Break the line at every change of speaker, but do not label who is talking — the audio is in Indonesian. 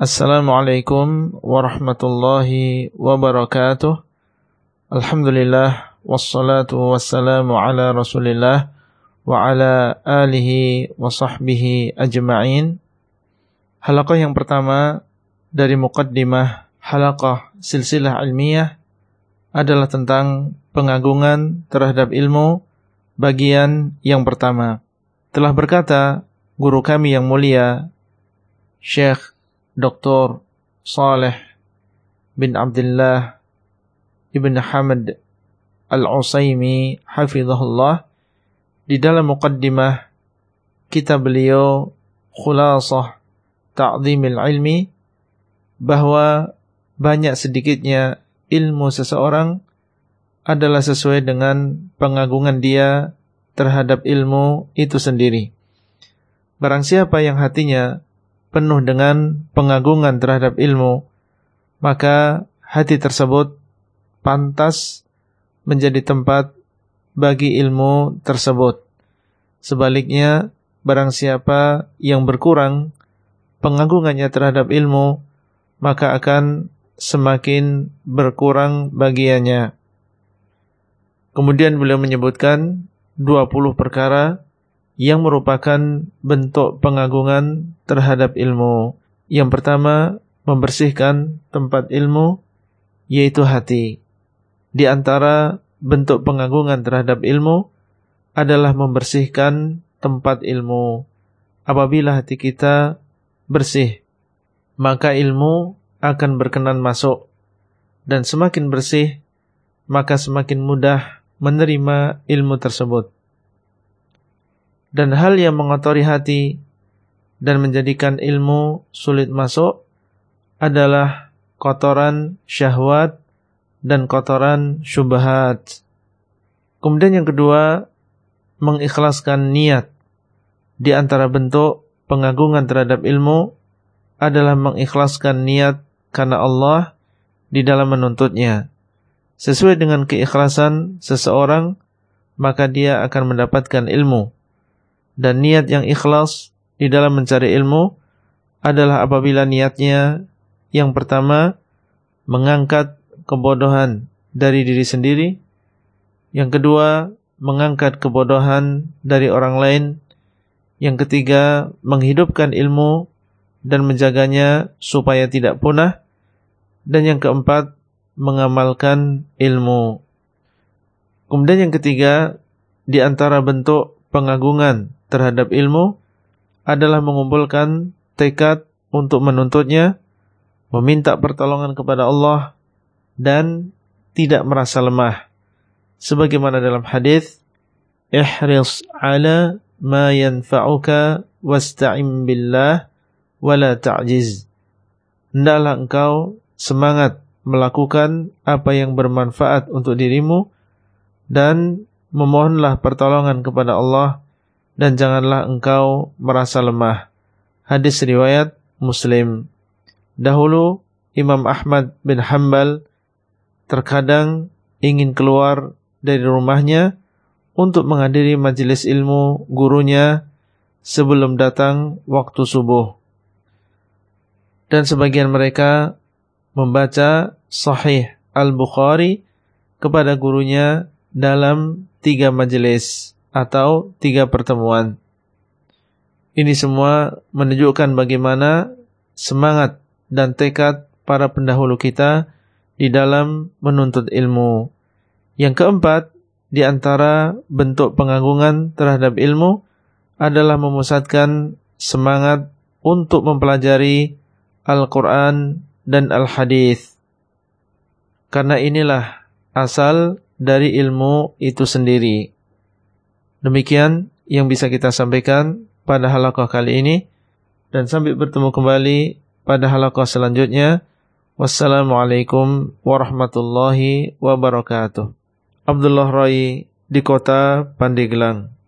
Assalamualaikum warahmatullahi wabarakatuh. Alhamdulillah wassalatu wassalamu ala Rasulillah wa ala alihi wa sahbihi ajma'in. Halaqah yang pertama dari muqaddimah halaqah silsilah ilmiah adalah tentang pengagungan terhadap ilmu bagian yang pertama. Telah berkata guru kami yang mulia Syekh Dr. Saleh bin Abdullah Ibn Hamad Al-Usaimi hafizahullah di dalam muqaddimah kitab beliau Khulasah Ta'zimil Ilmi bahwa banyak sedikitnya ilmu seseorang adalah sesuai dengan pengagungan dia terhadap ilmu itu sendiri. Barang siapa yang hatinya penuh dengan pengagungan terhadap ilmu, maka hati tersebut pantas menjadi tempat bagi ilmu tersebut. Sebaliknya, barang siapa yang berkurang pengagungannya terhadap ilmu, maka akan semakin berkurang bagiannya. Kemudian beliau menyebutkan 20 perkara yang merupakan bentuk pengagungan terhadap ilmu. Yang pertama, membersihkan tempat ilmu, yaitu hati. Di antara bentuk pengagungan terhadap ilmu adalah membersihkan tempat ilmu. Apabila hati kita bersih, maka ilmu akan berkenan masuk. Dan semakin bersih, maka semakin mudah menerima ilmu tersebut dan hal yang mengotori hati dan menjadikan ilmu sulit masuk adalah kotoran syahwat dan kotoran syubhat. Kemudian yang kedua, mengikhlaskan niat. Di antara bentuk pengagungan terhadap ilmu adalah mengikhlaskan niat karena Allah di dalam menuntutnya. Sesuai dengan keikhlasan seseorang, maka dia akan mendapatkan ilmu dan niat yang ikhlas di dalam mencari ilmu adalah apabila niatnya yang pertama mengangkat kebodohan dari diri sendiri, yang kedua mengangkat kebodohan dari orang lain, yang ketiga menghidupkan ilmu dan menjaganya supaya tidak punah, dan yang keempat mengamalkan ilmu. Kemudian yang ketiga di antara bentuk pengagungan terhadap ilmu adalah mengumpulkan tekad untuk menuntutnya, meminta pertolongan kepada Allah dan tidak merasa lemah. Sebagaimana dalam hadis, "Ihris 'ala ma yanfa'uka wasta'im billah wa la ta'jiz." Hendaklah engkau semangat melakukan apa yang bermanfaat untuk dirimu dan memohonlah pertolongan kepada Allah dan janganlah engkau merasa lemah. Hadis riwayat Muslim. Dahulu Imam Ahmad bin Hanbal terkadang ingin keluar dari rumahnya untuk menghadiri majelis ilmu gurunya sebelum datang waktu subuh. Dan sebagian mereka membaca Sahih Al-Bukhari kepada gurunya dalam tiga majelis atau tiga pertemuan. Ini semua menunjukkan bagaimana semangat dan tekad para pendahulu kita di dalam menuntut ilmu. Yang keempat, di antara bentuk pengagungan terhadap ilmu adalah memusatkan semangat untuk mempelajari Al-Quran dan Al-Hadis. Karena inilah asal dari ilmu itu sendiri. Demikian yang bisa kita sampaikan pada halaqah kali ini dan sampai bertemu kembali pada halaqah selanjutnya. Wassalamualaikum warahmatullahi wabarakatuh. Abdullah Rai di kota Pandeglang.